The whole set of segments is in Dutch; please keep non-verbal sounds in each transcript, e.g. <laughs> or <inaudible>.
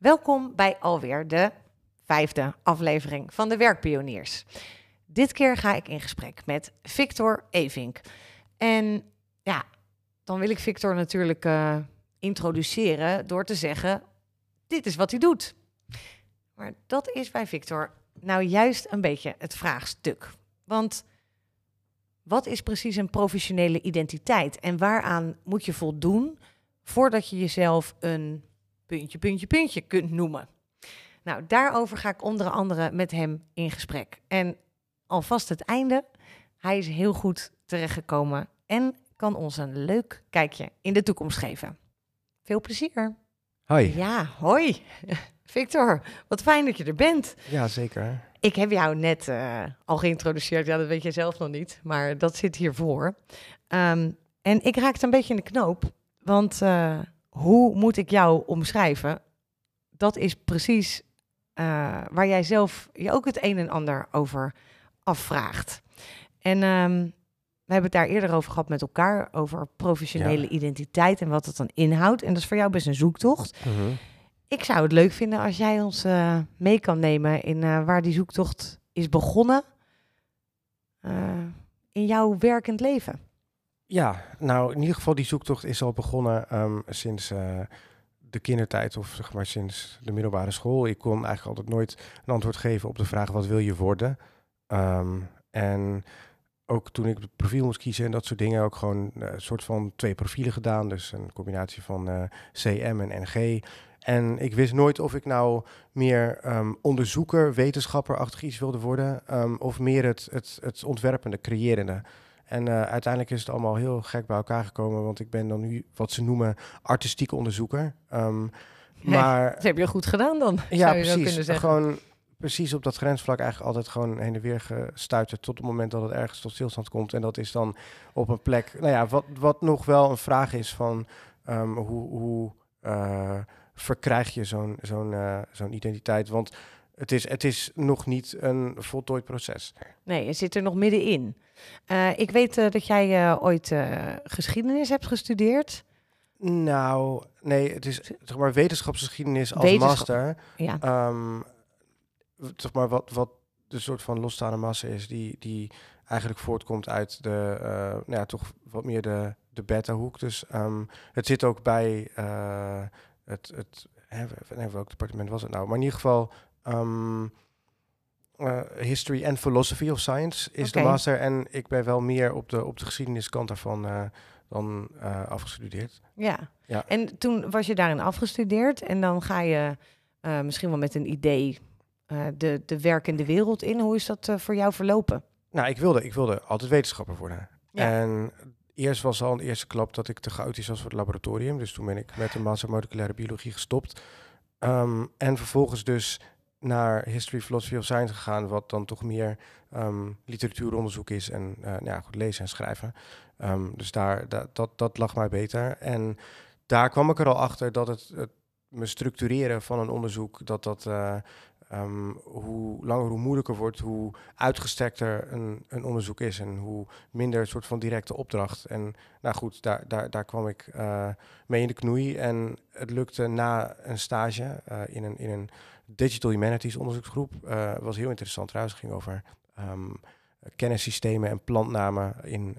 Welkom bij alweer de vijfde aflevering van de Werkpioniers. Dit keer ga ik in gesprek met Victor Evink. En ja, dan wil ik Victor natuurlijk uh, introduceren door te zeggen: dit is wat hij doet. Maar dat is bij Victor nou juist een beetje het vraagstuk. Want wat is precies een professionele identiteit en waaraan moet je voldoen voordat je jezelf een puntje, puntje, puntje kunt noemen? Nou, daarover ga ik onder andere met hem in gesprek. En alvast het einde. Hij is heel goed terechtgekomen en kan ons een leuk kijkje in de toekomst geven. Veel plezier. Hoi. Ja, hoi. <laughs> Victor, wat fijn dat je er bent. Ja, zeker. Ik heb jou net uh, al geïntroduceerd. Ja, dat weet je zelf nog niet, maar dat zit hiervoor. Um, en ik raakte een beetje in de knoop, want uh, hoe moet ik jou omschrijven? Dat is precies uh, waar jij zelf je ook het een en ander over afvraagt. En um, we hebben het daar eerder over gehad met elkaar, over professionele ja. identiteit en wat het dan inhoudt. En dat is voor jou best een zoektocht. -hmm. Ik zou het leuk vinden als jij ons uh, mee kan nemen in uh, waar die zoektocht is begonnen in jouw werkend leven. Ja, nou in ieder geval die zoektocht is al begonnen um, sinds de kindertijd of zeg maar sinds de middelbare school. Ik kon eigenlijk altijd nooit een antwoord geven op de vraag wat wil je worden. Um, en ook toen ik het profiel moest kiezen en dat soort dingen, ook gewoon een soort van twee profielen gedaan. Dus een combinatie van CM en NG. En ik wist nooit of ik nou meer um, onderzoeker, wetenschapperachtig iets wilde worden, of meer het, het, het ontwerpende, creërende. En uh, uiteindelijk is het allemaal heel gek bij elkaar gekomen, want ik ben dan nu wat ze noemen artistiek onderzoeker. <laughs> Um, maar dat heb je goed gedaan dan. Ja, precies. Gewoon precies op dat grensvlak eigenlijk altijd gewoon heen en weer gestuiterd tot het moment dat het ergens tot stilstand komt. En dat is dan op een plek. Nou ja, wat, wat nog wel een vraag is van hoe. hoe uh, verkrijg je zo'n zo'n uh, zo'n identiteit. Want het is, het is nog niet een voltooid proces. Nee, je zit er nog middenin. Uh, ik weet uh, dat jij ooit geschiedenis hebt gestudeerd. Nou, nee, het is zeg maar wetenschapsgeschiedenis als Wetenschap, master. Ja. Um, zeg maar wat, wat de soort van losstaande massa is die, die eigenlijk voortkomt uit de, nou ja, toch wat meer de, de beta-hoek. Dus um, het zit ook bij het, het hè, welk departement was het nou? Maar in ieder geval um, uh, History and Philosophy of Science is de master. En ik ben wel meer op de, op de geschiedeniskant daarvan uh, dan uh, afgestudeerd. Ja. Ja. en toen was je daarin afgestudeerd en dan ga je misschien wel met een idee de, de werkende wereld in. Hoe is dat voor jou verlopen? Nou, ik wilde, ik wilde altijd wetenschapper worden. Ja. En eerst was al een eerste klap dat ik te chaotisch was voor het laboratorium. Dus toen ben ik met een master moleculaire biologie gestopt. Um, en vervolgens dus naar History Philosophy of Science gegaan, wat dan toch meer um, literatuuronderzoek is en uh, nou ja, goed lezen en schrijven. Um, dus daar, da, dat, dat lag mij beter. En daar kwam ik er al achter dat het, het me structureren van een onderzoek, dat dat uh, um, hoe langer, hoe moeilijker wordt, hoe uitgestrekter een, een onderzoek is en hoe minder een soort van directe opdracht. En nou goed, daar, daar, daar kwam ik uh, mee in de knoei. En het lukte na een stage in, een, in een Digital Humanities onderzoeksgroep. Uh, was heel interessant trouwens. Het ging over um, kennissystemen en plantnamen in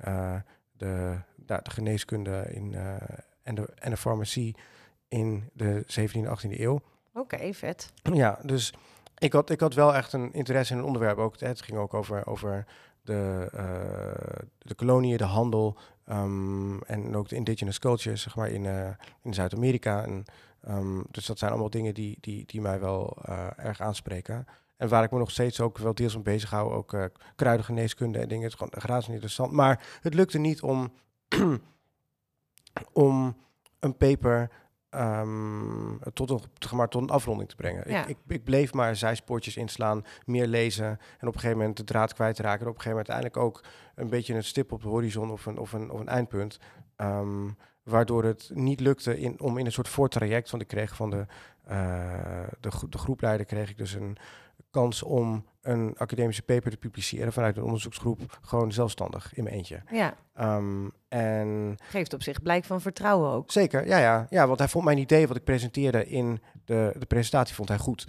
de, de, geneeskunde in, en, de, en de farmacie in de 17e en 18e eeuw. Oké, okay, vet. Ja, dus ik had, ik had wel echt een interesse in het onderwerp. Ook, het ging ook over, over de, de koloniën, de handel um, en ook de indigenous cultures, zeg maar, in, in Zuid-Amerika. En, um, dus dat zijn allemaal dingen die, die, die mij wel uh, erg aanspreken. En waar ik me nog steeds ook wel deels mee bezig hou, ook uh, kruidengeneeskunde en dingen. Het is gewoon razend interessant. Maar het lukte niet om, <clears throat> om een paper um, tot, een, maar tot een afronding te brengen. Ja. Ik, ik, ik, bleef maar zijspoortjes inslaan, meer lezen en op een gegeven moment de draad kwijtraken. En op een gegeven moment uiteindelijk ook een beetje een stip op de horizon of een, of een, of een eindpunt. Um, waardoor het niet lukte in, om in een soort voortraject, want ik kreeg van de de, de groepleider kreeg ik dus een kans om een academische paper te publiceren vanuit een onderzoeksgroep, gewoon zelfstandig in mijn eentje. Ja. Ehm, en Geeft op zich blijk van vertrouwen ook. Zeker, ja, ja, ja. Want hij vond mijn idee wat ik presenteerde in de, de presentatie, vond hij goed.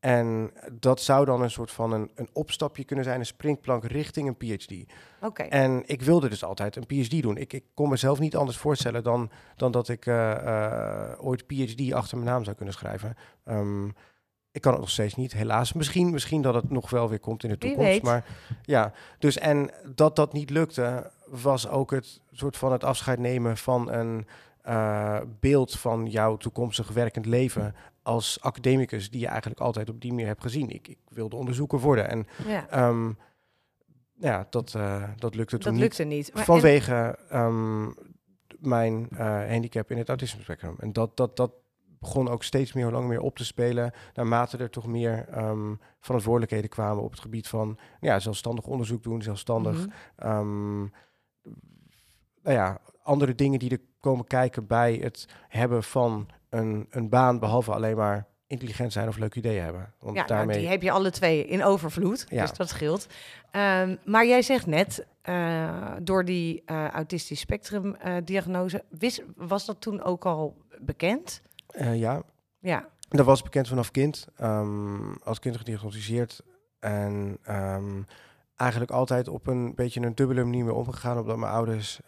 En dat zou dan een soort van een, een opstapje kunnen zijn, een springplank richting een PhD. Oké. En ik wilde dus altijd een PhD doen. Ik, ik kon mezelf niet anders voorstellen dan, dan dat ik uh, uh, ooit PhD achter mijn naam zou kunnen schrijven. Um, ik kan het nog steeds niet, helaas. Misschien, misschien dat het nog wel weer komt in de toekomst. Maar ja, dus en dat dat niet lukte, was ook het soort van het afscheid nemen van een uh, beeld van jouw toekomstig werkend leven als academicus, die je eigenlijk altijd op die manier hebt gezien. Ik, ik wilde onderzoeker worden. En ja, um, ja dat, uh, dat lukte toen dat lukte niet. niet vanwege um, mijn uh, handicap in het autisme spectrum. En dat, dat, dat, begon ook steeds meer, hoe lang meer op te spelen. Naarmate er toch meer um, verantwoordelijkheden kwamen op het gebied van ja, zelfstandig onderzoek doen, zelfstandig. Mm -hmm. nou ja, andere dingen die er komen kijken bij het hebben van een, een baan, behalve alleen maar intelligent zijn of leuke ideeën hebben. Want ja, nou, die heb je alle twee in overvloed, ja. dus dat scheelt. Um, maar jij zegt net, uh, door die uh, autistisch spectrum uh, diagnose, wist, was dat toen ook al bekend? Ja. Ja. Dat was bekend vanaf kind. Um, als kind gediagnosticeerd. En um, eigenlijk altijd op een beetje een dubbele manier mee omgegaan. Omdat mijn ouders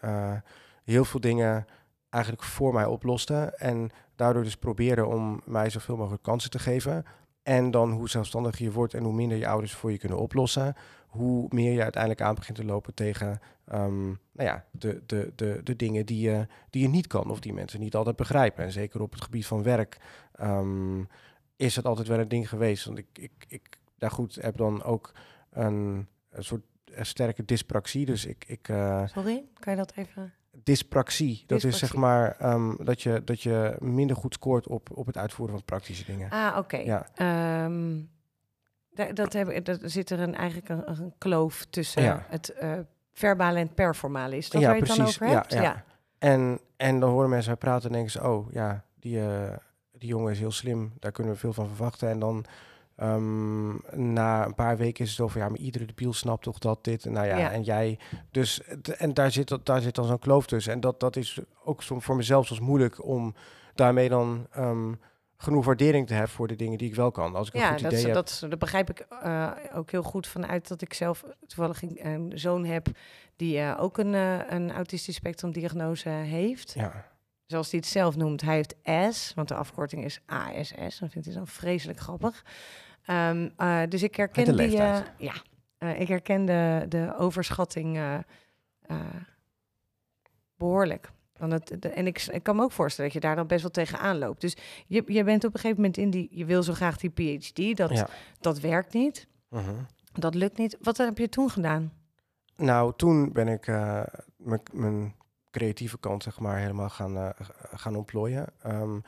heel veel dingen eigenlijk voor mij oplosten. En daardoor dus probeerden om mij zoveel mogelijk kansen te geven. En dan hoe zelfstandiger je wordt en hoe minder je ouders voor je kunnen oplossen, hoe meer je uiteindelijk aan begint te lopen tegen um, nou ja, de, de, de, de dingen die je, die je niet kan of die mensen niet altijd begrijpen. En zeker op het gebied van werk um, is het altijd wel een ding geweest. Want ik, ik, ik daar goed heb dan ook een, een soort sterke dyspraxie. Dus ik. ik uh, Sorry, kan je dat even dyspraxie. Dat is zeg maar um, dat, je, dat je minder goed scoort op, op het uitvoeren van praktische dingen. Ah, oké. Okay. Ja. Um, dat, heb, dat zit er een, eigenlijk een, een kloof tussen ja. het uh, verbale en performale. Is dat ja, waar je het dan over hebt? Ja, ja. En, en dan horen mensen praten en denken ze... oh ja, die, uh, die jongen is heel slim. Daar kunnen we veel van verwachten. En dan Um, na een paar weken is het over, ja, maar iedere debiel snapt toch dat dit, nou ja, ja. en jij, dus, en daar zit, daar zit dan zo'n kloof tussen. En dat, dat is ook voor mezelf soms moeilijk om daarmee dan um, genoeg waardering te hebben voor de dingen die ik wel kan. Als ik ja, een goed dat, idee dat, heb. dat begrijp ik uh, ook heel goed vanuit dat ik zelf toevallig een zoon heb die uh, ook een, uh, een autistisch spectrum diagnose heeft. Ja. Zoals hij het zelf noemt, hij heeft S, want de afkorting is ASS. Dat vindt hij dan vreselijk grappig. Um, uh, dus ik herken die. Uh, ja, uh, ik herken de, de overschatting behoorlijk. Want het, de, en ik, ik kan me ook voorstellen dat je daar dan best wel tegenaan loopt. Dus je, je bent op een gegeven moment in die. Je wil zo graag die PhD. Dat, ja. dat werkt niet. -huh. Dat lukt niet. Wat heb je toen gedaan? Nou, toen ben ik mijn creatieve kant, zeg maar, helemaal gaan, gaan ontplooien. Um,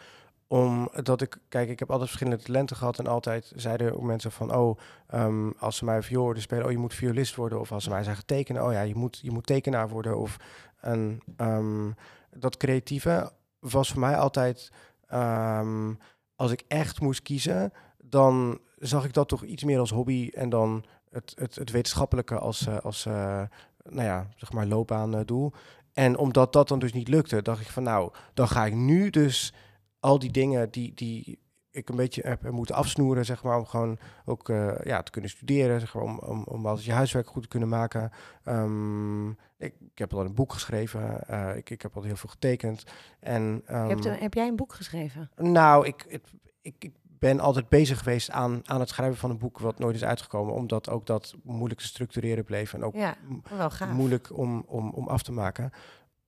omdat ik, kijk, ik heb altijd verschillende talenten gehad en altijd zeiden ook mensen van, oh, um, als ze mij viool spelen, oh, je moet violist worden. Of als ze mij zeggen tekenen, oh ja, je moet, je moet tekenaar worden. Of een, um, dat creatieve was voor mij altijd, als ik echt moest kiezen, dan zag ik dat toch iets meer als hobby en dan het, het, het wetenschappelijke als, uh, als uh, nou ja, zeg maar loopbaan doel. En omdat dat dan dus niet lukte, dacht ik van, nou, dan ga ik nu dus al die dingen die, die ik een beetje heb moeten afsnoeren, zeg maar, om gewoon ook uh, ja, te kunnen studeren, zeg maar, om, om, om als je huiswerk goed te kunnen maken. Um, ik, ik, heb al een boek geschreven, uh, ik, ik heb al heel veel getekend. En, um, hebt, heb jij een boek geschreven? Nou, ik, ik, ik, ik ben altijd bezig geweest aan, aan het schrijven van een boek wat nooit is uitgekomen, omdat ook dat moeilijk te structureren bleef en ook ja, wel moeilijk om, om, om af te maken.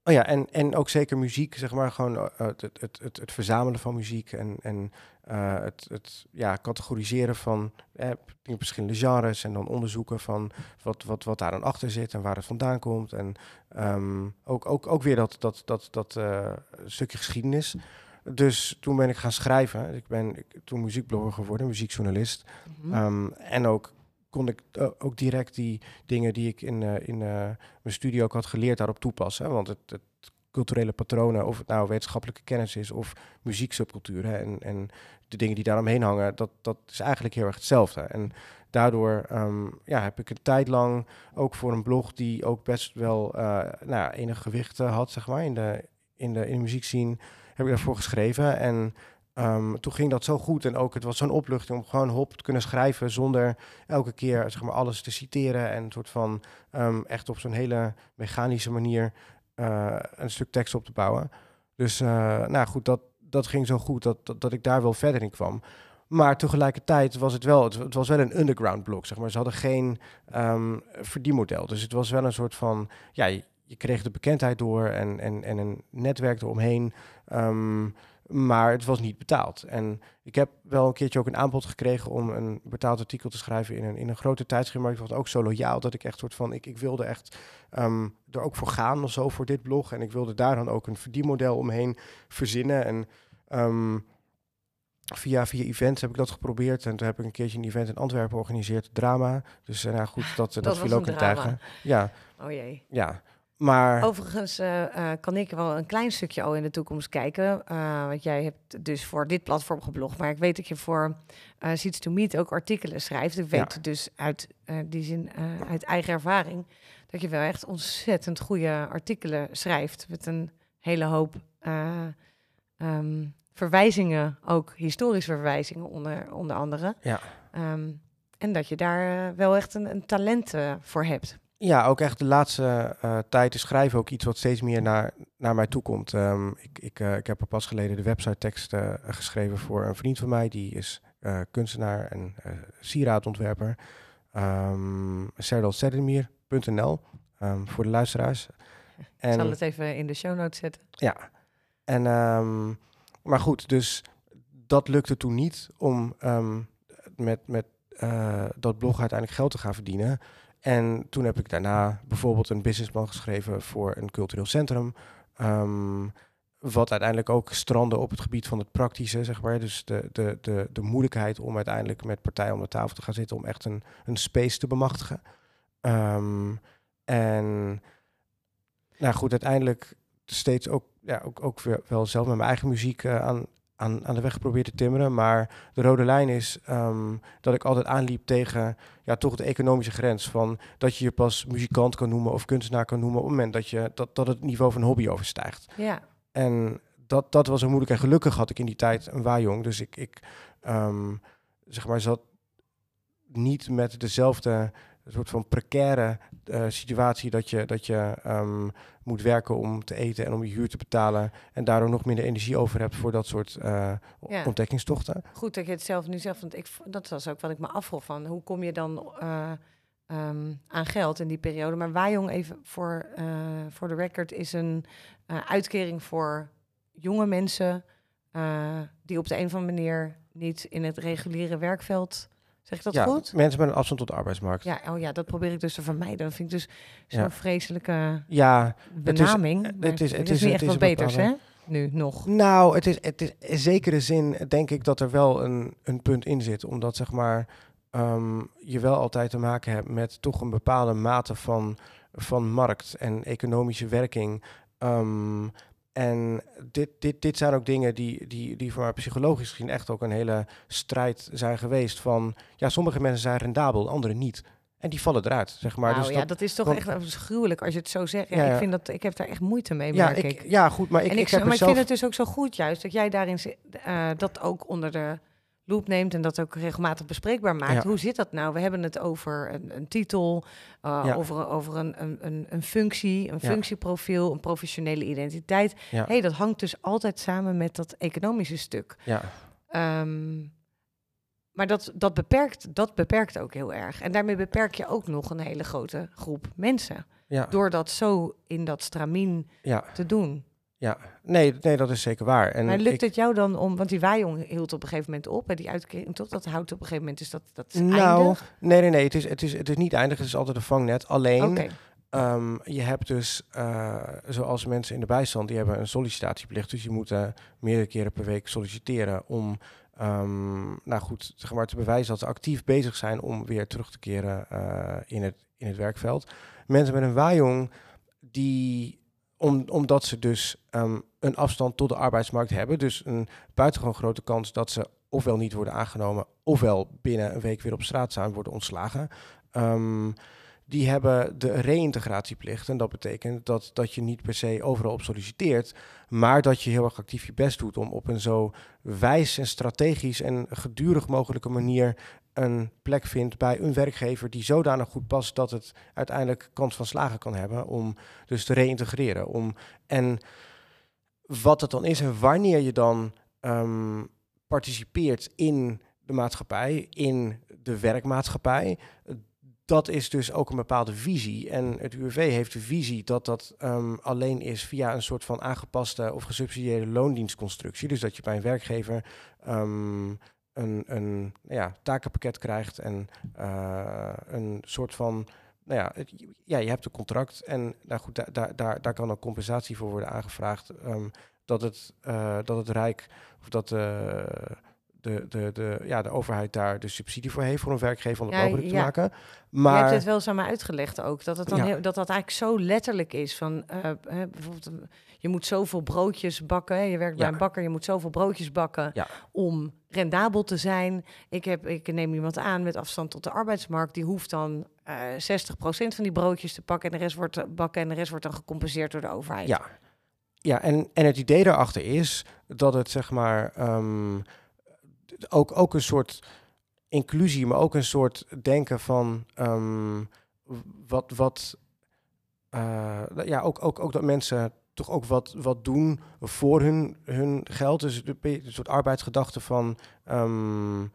Oh ja, en, en ook zeker muziek, zeg maar, gewoon uh, het, het, het, het, verzamelen van muziek en, en uh, het, het ja, categoriseren van eh, verschillende genres en dan onderzoeken van wat, wat, wat daar dan achter zit en waar het vandaan komt. En um, ook, ook, ook weer dat, dat, dat, dat uh, stukje geschiedenis. Dus toen ben ik gaan schrijven. Ik ben ik, toen muziekblogger geworden, muziekjournalist. Mm -hmm. um, en ook kon ik uh, ook direct die dingen die ik in, uh, in uh, mijn studio ook had geleerd daarop toepassen. Want het, het culturele patronen, of het nou wetenschappelijke kennis is of muzieksubculturen en, en de dingen die daaromheen hangen, dat, dat is eigenlijk heel erg hetzelfde. En daardoor ehm, ja, heb ik een tijd lang ook voor een blog die ook best wel nou enig gewicht had, zeg maar, in de, in de, in de muziekscene, heb ik daarvoor geschreven. En um, toen ging dat zo goed en ook het was zo'n opluchting om gewoon hop te kunnen schrijven zonder elke keer zeg maar, alles te citeren en een soort van um, echt op zo'n hele mechanische manier uh, een stuk tekst op te bouwen. Dus nou goed, dat, dat ging zo goed dat, dat, dat ik daar wel verder in kwam. Maar tegelijkertijd was het wel, het, was wel een underground blog, zeg maar. Ze hadden geen um, verdienmodel. Dus het was wel een soort van, ja, je, je kreeg de bekendheid door en, en, en een netwerk eromheen. Um, maar het was niet betaald. En ik heb wel een keertje ook een aanbod gekregen om een betaald artikel te schrijven in een, in een grote tijdschrift. Maar ik het ook zo loyaal dat ik echt soort van, ik, ik wilde echt um, er ook voor gaan of zo voor dit blog. En ik wilde daar dan ook een verdienmodel omheen verzinnen. En um, via, via events heb ik dat geprobeerd. En toen heb ik een keertje een event in Antwerpen georganiseerd, drama. Dus uh, nou goed, dat, dat, dat viel ook in tijgen. Ja. Oh jee. Ja. Maar... Overigens uh, uh, kan ik wel een klein stukje al in de toekomst kijken. Uh, want jij hebt dus voor dit platform geblogd. Maar ik weet dat je voor Seeds to Meet ook artikelen schrijft. Ik weet ja. dus uit die zin, uit eigen ervaring... dat je wel echt ontzettend goede artikelen schrijft. Met een hele hoop um, verwijzingen, ook historische verwijzingen onder, onder andere. Ja. Um, en dat je daar wel echt een, een talent voor hebt. Ja, ook echt de laatste uh, tijd te schrijven ook iets wat steeds meer naar, naar mij toe komt. Um, ik, ik, uh, ik heb er pas geleden de website tekst uh, geschreven voor een vriend van mij. Die is kunstenaar en sieradontwerper. Um, Serdal um, voor de luisteraars. En, ik zal het even in de show notes zetten. Ja, en, um, maar goed, dus dat lukte toen niet om met, met dat blog uiteindelijk geld te gaan verdienen. En toen heb ik daarna bijvoorbeeld een businessplan geschreven voor een cultureel centrum. Um, wat uiteindelijk ook strandde op het gebied van het praktische, zeg maar. Dus de, de, de, de moeilijkheid om uiteindelijk met partijen om de tafel te gaan zitten om echt een, een space te bemachtigen. Um, en nou goed, uiteindelijk steeds ook, ja, ook, ook wel zelf met mijn eigen muziek uh, aan, aan, aan de weg geprobeerd te timmeren. Maar de rode lijn is um, dat ik altijd aanliep tegen ja, toch de economische grens. Van dat je je pas muzikant kan noemen of kunstenaar kan noemen op het moment dat, je, dat, dat het niveau van hobby overstijgt. Ja. En dat, dat was een moeilijk. En gelukkig had ik in die tijd een waaijong. Dus ik, ik um, zeg maar, zat niet met dezelfde een soort van precaire uh, situatie dat je, dat je um, moet werken om te eten en om je huur te betalen en daardoor nog minder energie over hebt voor dat soort uh, ja. ontdekkingstochten. Goed dat je het zelf nu zegt, want ik, dat was ook wat ik me afvroeg van hoe kom je dan uh, um, aan geld in die periode. Maar Wajong even voor, voor de record is een uitkering voor jonge mensen die op de een of andere manier niet in het reguliere werkveld Zeg ik dat ja, goed? Mensen met een afstand tot de arbeidsmarkt. Ja, oh ja, dat probeer ik dus te vermijden. Dat vind ik dus zo'n ja. vreselijke ja, benaming. Het is, het is, het is, niet echt wat beters, hè? Nu nog. Nou, het is, het is in zekere zin denk ik dat er wel een, een punt in zit. Omdat zeg maar um, je wel altijd te maken hebt met toch een bepaalde mate van, van markt en economische werking. Um, en dit, dit, dit zijn ook dingen die, die, die voor mij psychologisch gezien echt ook een hele strijd zijn geweest. Van ja, sommige mensen zijn rendabel, anderen niet. En die vallen eruit, zeg maar. Nou, dus ja, dat, dat is toch want, echt gruwelijk als je het zo zegt. Ja. Ik, vind dat, ik heb daar echt moeite mee, ja, merk ik, ik. ja, goed, maar ik, en ik, ik, heb maar ik vind het dus ook zo goed juist dat jij daarin eh, dat ook onder de loop neemt en dat ook regelmatig bespreekbaar maakt. Ja. Hoe zit dat nou? We hebben het over een, een titel, uh, Ja. over, over een, een, een, functie, een functieprofiel, een professionele identiteit. Hey, dat hangt dus altijd samen met dat economische stuk. Ja, Ehm, maar dat, dat, beperkt, dat beperkt ook heel erg. En daarmee beperk je ook nog een hele grote groep mensen. ja, Door dat zo in dat stramien ja, te doen. Ja. Nee, nee, dat is zeker waar. En maar lukt ik, het jou dan om, want die waaijong hield op een gegeven moment op, hè, die uitkering toch? Dat houdt op een gegeven moment, dus dat, dat is Nou, eindig? nee, nee, nee. Het is, het, is, het is niet eindig. Het is altijd een vangnet. Alleen, Ehm, je hebt dus, eh, zoals mensen in de bijstand, die hebben een sollicitatieplicht. Dus je moet meerdere keren per week solliciteren om, ehm, nou goed, zeg maar, te bewijzen dat ze actief bezig zijn om weer terug te keren eh, in, het, in het werkveld. Mensen met een waaijong, die om, omdat ze dus ehm, een afstand tot de arbeidsmarkt hebben. Dus een buitengewoon grote kans dat ze ofwel niet worden aangenomen, ofwel binnen een week weer op straat staan, worden ontslagen. Ehm, die hebben de reïntegratieplicht. En dat betekent dat, dat je niet per se overal op solliciteert, maar dat je heel erg actief je best doet om op een zo wijs en strategisch en gedurig mogelijke manier een plek vindt bij een werkgever die zodanig goed past dat het uiteindelijk kans van slagen kan hebben om dus te reïntegreren. Om, en wat het dan is en wanneer je dan ehm, participeert in de maatschappij, in de werkmaatschappij, dat is dus ook een bepaalde visie. En het UWV heeft de visie dat dat ehm, alleen is via een soort van aangepaste of gesubsidieerde loondienstconstructie. Dus dat je bij een werkgever um, een, een ja, takenpakket krijgt en uh, een soort van. Nou ja, ja, je hebt een contract en nou goed, daar, daar, daar, daar kan ook compensatie voor worden aangevraagd. Um, dat, het, uh, dat het Rijk of dat uh, de, de, de, ja, de overheid daar de subsidie voor heeft voor een werkgever om het ja, mogelijk te ja. maken. Maar je hebt het wel eens aan mij uitgelegd ook dat het dan ja. heel, dat dat eigenlijk zo letterlijk is van uh, bijvoorbeeld je moet zoveel broodjes bakken. Je werkt bij een bakker, je moet zoveel broodjes bakken om rendabel te zijn. Ik, heb, ik neem iemand aan met afstand tot de arbeidsmarkt. Die hoeft dan uh, 60% van die broodjes te pakken en de rest wordt bakken en de rest wordt dan gecompenseerd door de overheid. Ja, ja en, en het idee daarachter is dat het zeg maar um, ook, ook een soort inclusie, maar ook een soort denken van um, wat, wat uh, ja, ook, ook, ook dat mensen toch ook wat, wat doen voor hun, hun geld. Dus een soort arbeidsgedachte van um,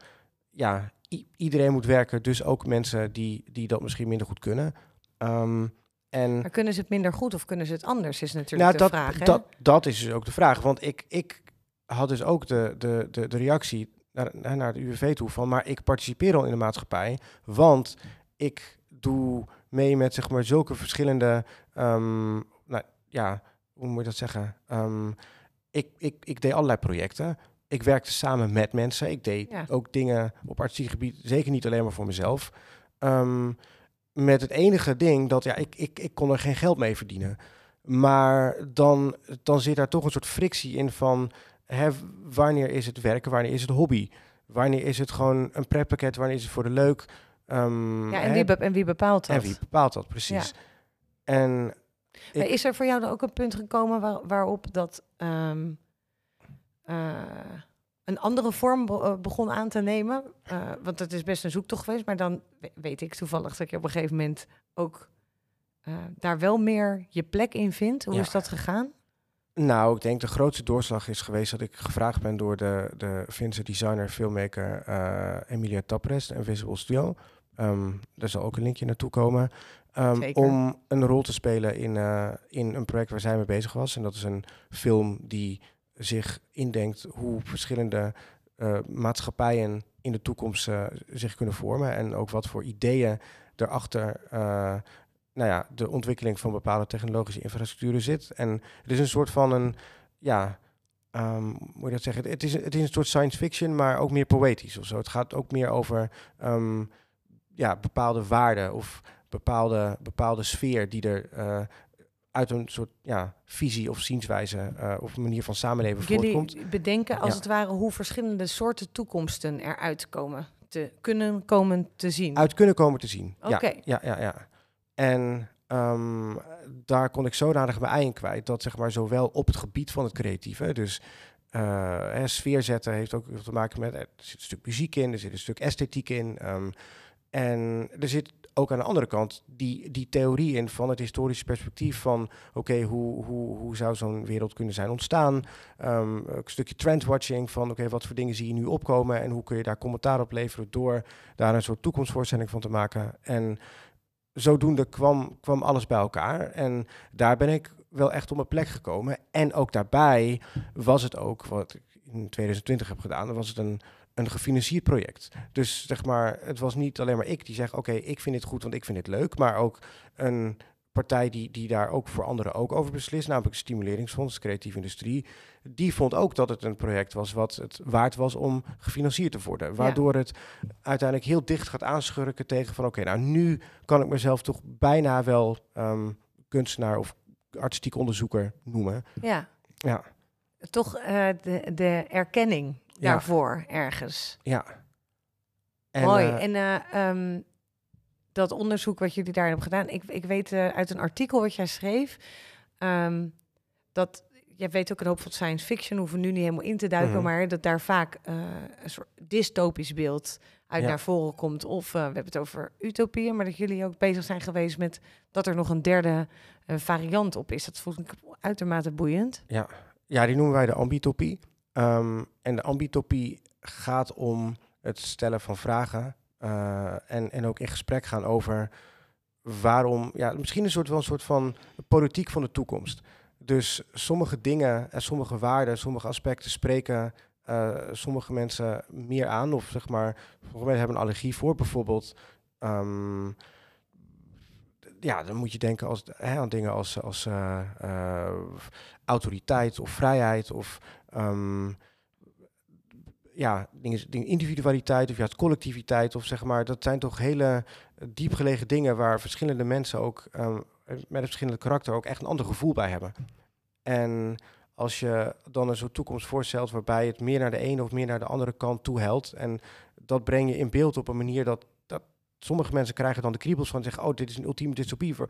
ja, iedereen moet werken, dus ook mensen die, die dat misschien minder goed kunnen. Um, en maar kunnen ze het minder goed of kunnen ze het anders, is natuurlijk nou, de dat, vraag. Hè? Dat, dat is dus ook de vraag. Want ik, ik had dus ook de, de, de, de reactie naar, naar de UWV toe van, maar ik participeer al in de maatschappij, want ik doe mee met zeg maar zulke verschillende, um, nou ja, hoe moet je dat zeggen? Um, ik, ik, ik deed allerlei projecten. Ik werkte samen met mensen. Ik deed ja. ook dingen op artistiek gebied, zeker niet alleen maar voor mezelf. Um, met het enige ding dat ja, ik, ik, ik kon er geen geld mee verdienen. Maar dan, dan zit daar toch een soort frictie in van hè, wanneer is het werken, wanneer is het hobby? Wanneer is het gewoon een pretpakket, wanneer is het voor de leuk? Um, ja, en, wie, be en wie bepaalt dat? En wie bepaalt dat, precies. Ja. En is er voor jou dan ook een punt gekomen waar, waarop dat um, uh, een andere vorm be begon aan te nemen? Uh, want het is best een zoektocht geweest, maar dan weet ik toevallig dat je op een gegeven moment ook uh, daar wel meer je plek in vindt. Hoe ja. is dat gegaan? Nou, ik denk de grootste doorslag is geweest dat ik gevraagd ben door de, de Finse designer, filmmaker uh, Emilia Tapres en Visible Studio. Um, daar zal ook een linkje naartoe komen. Um, om een rol te spelen in, uh, in een project waar zij mee bezig was. En dat is een film die zich indenkt hoe verschillende uh, maatschappijen in de toekomst zich kunnen vormen. En ook wat voor ideeën erachter nou ja, de ontwikkeling van bepaalde technologische infrastructuren zit. En het is een soort van een, ja, um, moet je dat zeggen? Het is, het is een soort science fiction, maar ook meer poëtisch of zo. Het gaat ook meer over um, ja, bepaalde waarden of bepaalde, bepaalde sfeer die er uh, uit een soort ja, visie of zienswijze uh, of manier van samenleven Jullie voortkomt. bedenken als ja. het ware hoe verschillende soorten toekomsten eruit komen te kunnen komen te zien. Uit kunnen komen te zien. Oké. Okay. Ja, ja, ja, ja. En um, daar kon ik zodanig mijn ei in kwijt dat zeg maar zowel op het gebied van het creatieve, dus uh, hè, sfeer zetten heeft ook te maken met er zit een stuk muziek in, er zit een stuk esthetiek in. Um, en er zit ook aan de andere kant die, die theorie in van het historische perspectief van oké, hoe, hoe, hoe zou zo'n wereld kunnen zijn ontstaan? Um, een stukje trendwatching van oké, wat voor dingen zie je nu opkomen en hoe kun je daar commentaar op leveren door daar een soort toekomstvoorstelling van te maken. En zodoende kwam, kwam alles bij elkaar. En daar ben ik wel echt op mijn plek gekomen. En ook daarbij was het ook, wat ik in 2020 heb gedaan, was het een, een gefinancierd project. Dus zeg maar, het was niet alleen maar ik die zegt, oké, ik vind dit goed, want ik vind dit leuk, maar ook een partij die, die daar ook voor anderen ook over beslist, namelijk het Stimuleringsfonds, Creatieve Industrie, die vond ook dat het een project was wat het waard was om gefinancierd te worden. Waardoor ja. het uiteindelijk heel dicht gaat aanschurken tegen van oké, okay, nou nu kan ik mezelf toch bijna wel um, kunstenaar of artistiek onderzoeker noemen. Ja. Ja. Toch uh, de, de erkenning daarvoor ergens. Ja. En, Mooi. Uh, en uh, um, dat onderzoek wat jullie daar hebben gedaan, ik, ik weet uit een artikel wat jij schreef, um, dat jij weet ook een hoop van science fiction, hoeven we nu niet helemaal in te duiken, mm. maar dat daar vaak een soort dystopisch beeld uit naar voren komt. Of we hebben het over utopieën, maar dat jullie ook bezig zijn geweest met dat er nog een derde variant op is. Dat voelt ik uitermate boeiend. Ja, ja, die noemen wij de ambitopie. Um, en de ambitopie gaat om het stellen van vragen uh, en, en ook in gesprek gaan over waarom, ja, misschien een soort, wel een soort van politiek van de toekomst. Dus sommige dingen en sommige waarden, sommige aspecten spreken uh, sommige mensen meer aan. Of zeg maar, sommige hebben een allergie voor. Bijvoorbeeld um, ja, dan moet je denken als, hè, aan dingen als, als uh, autoriteit of vrijheid of um, ja, dingen, individualiteit of juist collectiviteit of zeg maar, dat zijn toch hele diepgelegen dingen waar verschillende mensen ook um, met een verschillende karakter ook echt een ander gevoel bij hebben. En als je dan een soort toekomst voorstelt waarbij het meer naar de ene of meer naar de andere kant toe helpt en dat breng je in beeld op een manier dat sommige mensen krijgen dan de kriebels van zeggen, oh, dit is een ultieme dystopie. Voor,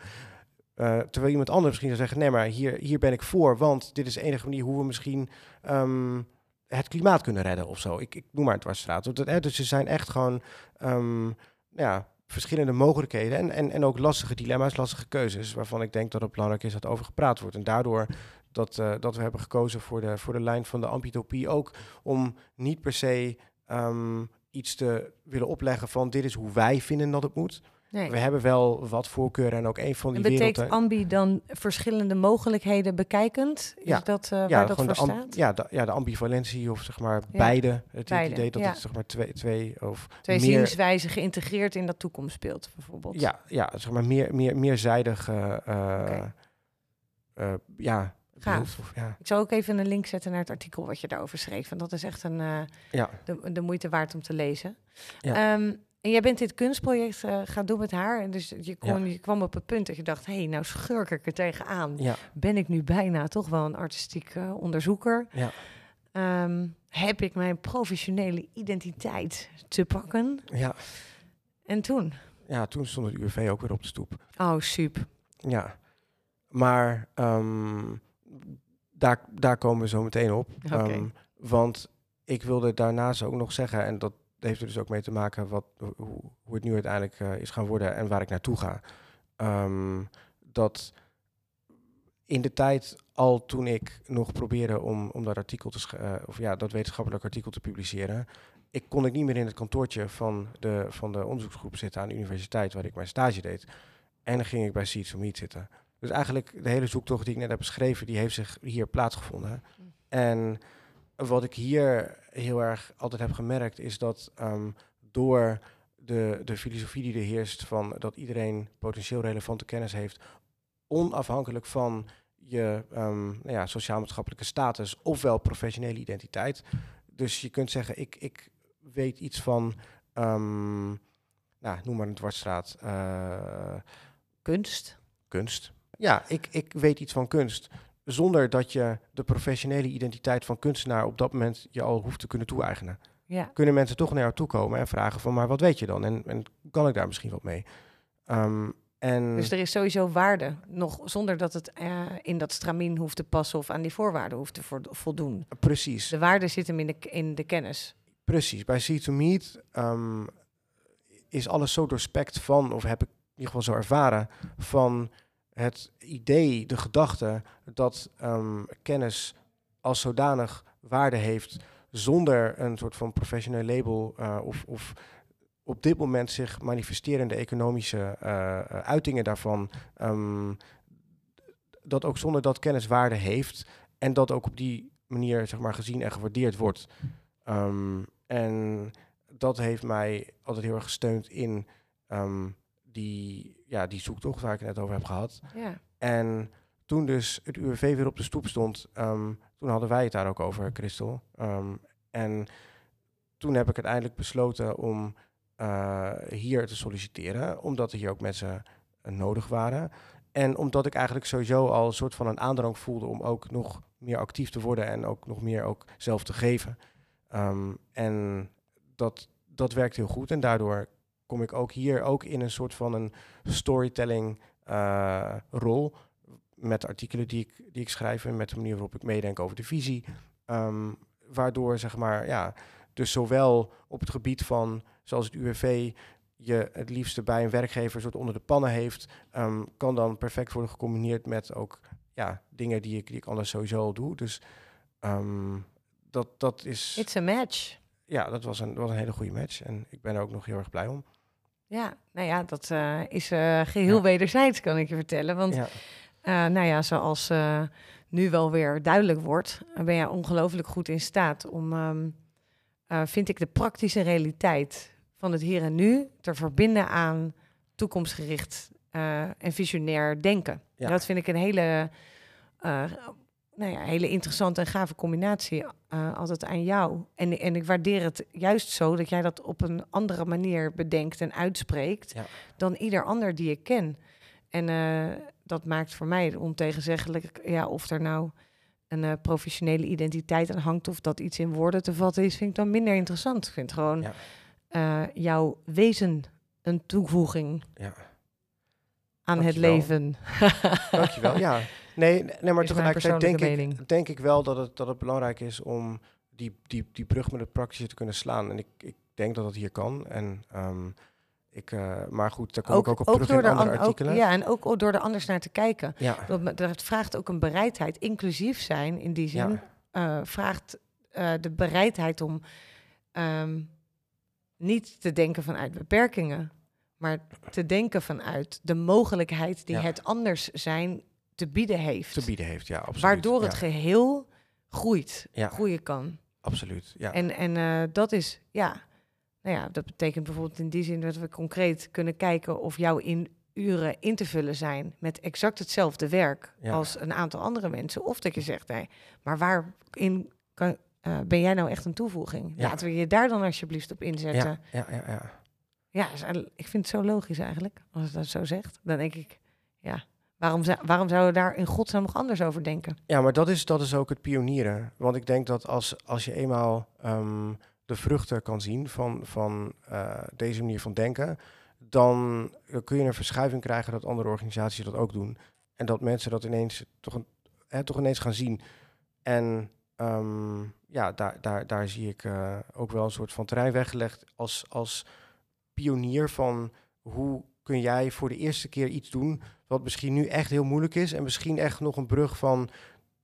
uh, terwijl iemand anders misschien zou zeggen, nee, maar hier, hier ben ik voor, want dit is de enige manier hoe we misschien um, het klimaat kunnen redden of zo. Ik, ik noem maar het dwarsstraat. Dus, er zijn echt gewoon um, ja, verschillende mogelijkheden en, en, en ook lastige dilemma's, lastige keuzes, waarvan ik denk dat het belangrijk is dat over gepraat wordt. En daardoor dat, uh, dat we hebben gekozen voor de, voor de lijn van de ambitopie ook om niet per se um, iets te willen opleggen van dit is hoe wij vinden dat het moet. Nee. We hebben wel wat voorkeuren en ook een van die en betekent ambi dan verschillende mogelijkheden bekijkend? Is ja. dat uh, ja, waar dat voor staat? Ja de, ja, de ambivalentie of zeg maar beide. Het beide, idee dat het zeg maar twee, twee of twee meer... zienswijzen geïntegreerd in dat toekomstbeeld bijvoorbeeld. Ja, ja zeg maar meer, meer, meerzijdig uh, okay. uh, ja, Gaaf. ja. Ik zal ook even een link zetten naar het artikel wat je daarover schreef. Want dat is echt een, uh, ja. de, de, moeite waard om te lezen. Ja. Um, en jij bent dit kunstproject uh, gaan doen met haar. En dus je, kon, je kwam op het punt dat je dacht... hé, hey, nou schurk ik er tegenaan. Ja. Ben ik nu bijna toch wel een artistiek uh, onderzoeker? Ja. Um, heb ik mijn professionele identiteit te pakken? Ja. En toen? Ja, toen stond het UWV ook weer op de stoep. Oh, super. Ja. Maar... Um, daar, daar komen we zo meteen op. Ehm, want ik wilde daarnaast ook nog zeggen, en dat heeft er dus ook mee te maken wat, hoe, hoe het nu uiteindelijk uh, is gaan worden en waar ik naartoe ga. Um, dat in de tijd al toen ik nog probeerde om, om dat artikel te uh, of ja, dat wetenschappelijk artikel te publiceren, ik kon ik niet meer in het kantoortje van de, van de onderzoeksgroep zitten aan de universiteit waar ik mijn stage deed. En dan ging ik bij Seeds Meet zitten. Dus eigenlijk de hele zoektocht die ik net heb beschreven, die heeft zich hier plaatsgevonden. Mm. En wat ik hier heel erg altijd heb gemerkt, is dat um, door de, de filosofie die er heerst van dat iedereen potentieel relevante kennis heeft, onafhankelijk van je um, nou ja, sociaal-maatschappelijke status ofwel professionele identiteit. Dus je kunt zeggen, ik, ik weet iets van, um, nou, noem maar een dwarsstraat. Uh, kunst. Kunst ja, ik, ik weet iets van kunst. Zonder dat je de professionele identiteit van kunstenaar op dat moment je al hoeft te kunnen toe-eigenen. Ja. Kunnen mensen toch naar jou toe komen en vragen van, maar wat weet je dan? En, en kan ik daar misschien wat mee? Um, en dus er is sowieso waarde, nog zonder dat het uh, in dat stramien hoeft te passen of aan die voorwaarden hoeft te voldoen. Precies. De waarde zit hem in de, in de kennis. Precies. Bij See to Meet um, is alles zo doorspekt van, of heb ik in ieder geval zo ervaren, van het idee, de gedachte dat um, kennis als zodanig waarde heeft zonder een soort van professioneel label uh, of, of, op dit moment zich manifesterende economische uh, uitingen daarvan, um, dat ook zonder dat kennis waarde heeft en dat ook op die manier zeg maar, gezien en gewaardeerd wordt. Um, en dat heeft mij altijd heel erg gesteund in die, ja, die zoektocht waar ik het net over heb gehad. Ja. En toen dus het UWV weer op de stoep stond, um, toen hadden wij het daar ook over, Christel. Um, en toen heb ik uiteindelijk besloten om uh, hier te solliciteren, omdat er hier ook mensen uh, nodig waren. en omdat ik eigenlijk sowieso al een soort van een aandrang voelde om ook nog meer actief te worden en ook nog meer ook zelf te geven. Ehm, en dat, dat werkt heel goed. En daardoor kom ik ook hier ook in een soort van een storytelling eh, rol. Met artikelen die ik, die ik schrijf en met de manier waarop ik meedenk over de visie. Ehm, waardoor, zeg maar, ja, dus zowel op het gebied van, zoals het UWV, je het liefste bij een werkgever een soort onder de pannen heeft, ehm, kan dan perfect worden gecombineerd met ook ja, dingen die ik, die ik anders sowieso al doe. Dus ehm, dat, dat is. It's a match. Ja, dat was, een, dat was een hele goede match. En ik ben er ook nog heel erg blij om. Ja, nou ja, dat eh, is uh, geheel Ja. wederzijds, kan ik je vertellen. Want Ja, Eh, nou ja, zoals eh, nu wel weer duidelijk wordt, eh, ben jij ongelooflijk goed in staat om, ehm, eh, vind ik, de praktische realiteit van het hier en nu te verbinden aan toekomstgericht eh, en visionair denken. Ja. Dat vind ik een hele, eh, nou ja, hele interessante en gave combinatie eh, altijd aan jou. En, en ik waardeer het juist zo dat jij dat op een andere manier bedenkt en uitspreekt Ja. dan ieder ander die ik ken. En eh, dat maakt voor mij ontegenzeggelijk, ja, of er nou een eh, professionele identiteit aan hangt of dat iets in woorden te vatten is, vind ik dan minder interessant. Ik vind gewoon Ja. jouw wezen een toevoeging ja. aan het leven. Dankjewel. Ja, <laughs> nee, nee maar tegelijkertijd denk ik, denk ik wel dat het, dat het belangrijk is om die, die, die brug met het praktische te kunnen slaan. En ik, ik denk dat dat hier kan. En, ehm, ik, eh, maar goed, daar kom ik ook op terug in door de andere an- ook, artikelen. ja, en ook door er anders naar te kijken. ja, Dat, dat vraagt ook een bereidheid, inclusief zijn in die zin. ja, eh, vraagt eh, de bereidheid om ehm, niet te denken vanuit beperkingen, maar te denken vanuit de mogelijkheid die Ja. het anders zijn te bieden heeft. te bieden heeft. Ja, absoluut. waardoor het ja, geheel groeit, Ja. groeien kan. absoluut. Ja. En, en eh, dat is, ja, nou ja, dat betekent bijvoorbeeld in die zin dat we concreet kunnen kijken of jouw in uren in te vullen zijn met exact hetzelfde werk Ja. als een aantal andere mensen. Of dat je zegt, nee, maar waarin kan, eh, ben jij nou echt een toevoeging? Ja. Laten we je daar dan alsjeblieft op inzetten. ja, ja, ja, ja. Ja, ik vind het zo logisch eigenlijk, als het dat zo zegt. Dan denk ik, ja, waarom, waarom zouden we daar in godsnaam nog anders over denken? Ja, maar dat is, dat is ook het pionieren. Want ik denk dat als, als je eenmaal ehm, de vruchten kan zien van, van eh, deze manier van denken, dan eh, kun je een verschuiving krijgen dat andere organisaties dat ook doen. En dat mensen dat ineens toch, hè, toch ineens gaan zien. En ehm, ja, daar, daar, daar zie ik eh, ook wel een soort van terrein weggelegd als, als pionier van hoe kun jij voor de eerste keer iets doen wat misschien nu echt heel moeilijk is en misschien echt nog een brug van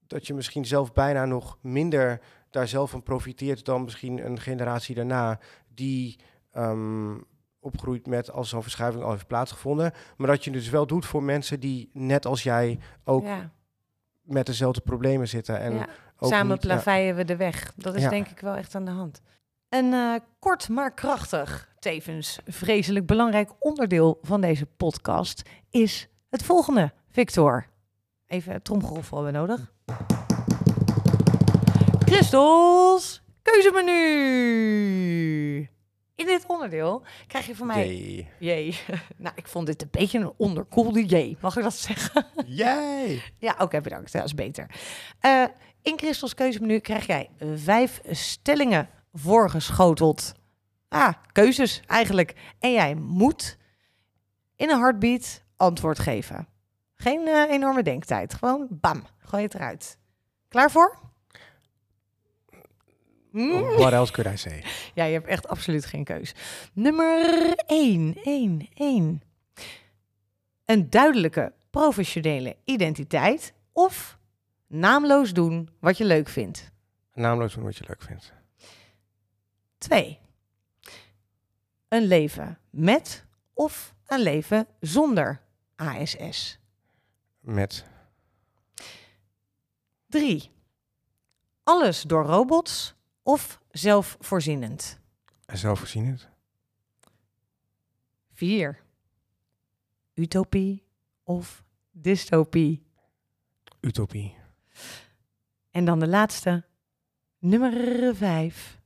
dat je misschien zelf bijna nog minder daar zelf van profiteert dan misschien een generatie daarna die ehm, opgroeit met als zo'n verschuiving al heeft plaatsgevonden, maar dat je dus wel doet voor mensen die net als jij ook ja, met dezelfde problemen zitten en ja. ook Samen niet- ja, plaveien we de weg. Dat is denk ik wel echt aan de hand. Een eh, kort maar krachtig, tevens vreselijk belangrijk onderdeel van deze podcast is het volgende, Victor. Even tromgeroffel hebben we nodig. Christels keuzemenu. In dit onderdeel krijg je van mij... Jee. Jee. <laughs> nou, ik vond dit een beetje een onderkoelde jee. Mag ik dat zeggen? <laughs> Jij. Ja, oké, bedankt. Dat is beter. Eh, in Christels keuzemenu krijg jij vijf stellingen voorgeschoteld. Ah, keuzes eigenlijk. En jij moet in een heartbeat antwoord geven. Geen eh, enorme denktijd. Gewoon bam, gooi het eruit. Klaar voor? Hm? What else could I say? <laughs> Ja, je hebt echt absoluut geen keus. Nummer 1, 1, 1. Een duidelijke professionele identiteit of naamloos doen wat je leuk vindt. Naamloos doen wat je leuk vindt. 2. Een leven met of een leven zonder ASS. Met 3. Alles door robots of zelfvoorzienend. zelfvoorzienend. 4. Utopie of dystopie. Utopie. En dan de laatste, nummer 5.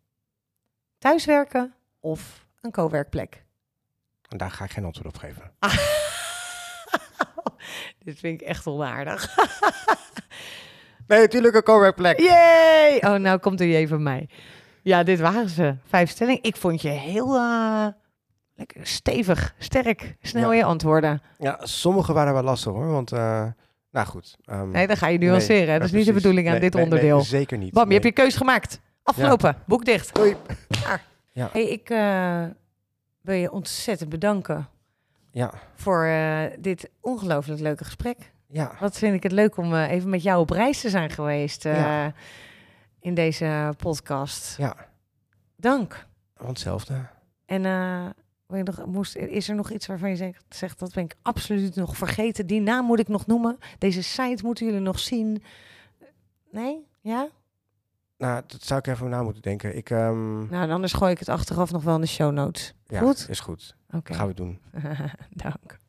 Thuiswerken of een co-werkplek. En daar ga ik geen antwoord op geven. <laughs> <laughs> Dit vind ik echt onaardig. <laughs> Nee, natuurlijk een correct plek. Yay! Oh, nou komt er even van mij. Ja, dit waren ze. Vijf stellingen. Ik vond je heel eh, lekker stevig, sterk, snel Ja. je antwoorden. Ja, sommige waren wel lastig hoor, want... eh, nou goed. ehm, Nee, dan ga je nee, nuanceren. ja, dat is niet de bedoeling aan Nee, dit nee, nee, onderdeel. zeker niet. Bam, je hebt Nee. je keus gemaakt. Afgelopen. Boek dicht. Doei. Ja. Hey, ik eh, wil je ontzettend bedanken Ja, voor eh, dit ongelooflijk leuke gesprek. ja. Wat vind ik het leuk om eh, even met jou op reis te zijn geweest eh, Ja. in deze podcast. Ja, Dank. hetzelfde. En je nog, moest, is er nog iets waarvan je zegt, zegt, dat ben ik absoluut nog vergeten. Die naam moet ik nog noemen. Deze site moeten jullie nog zien. Nee? Ja? Nou, dat zou ik even na moeten denken. Ik, ehm, Nou, en anders gooi ik het achteraf nog wel in de show notes. ja, Goed? is goed. Oké. Gaan we doen. <laughs> Dank.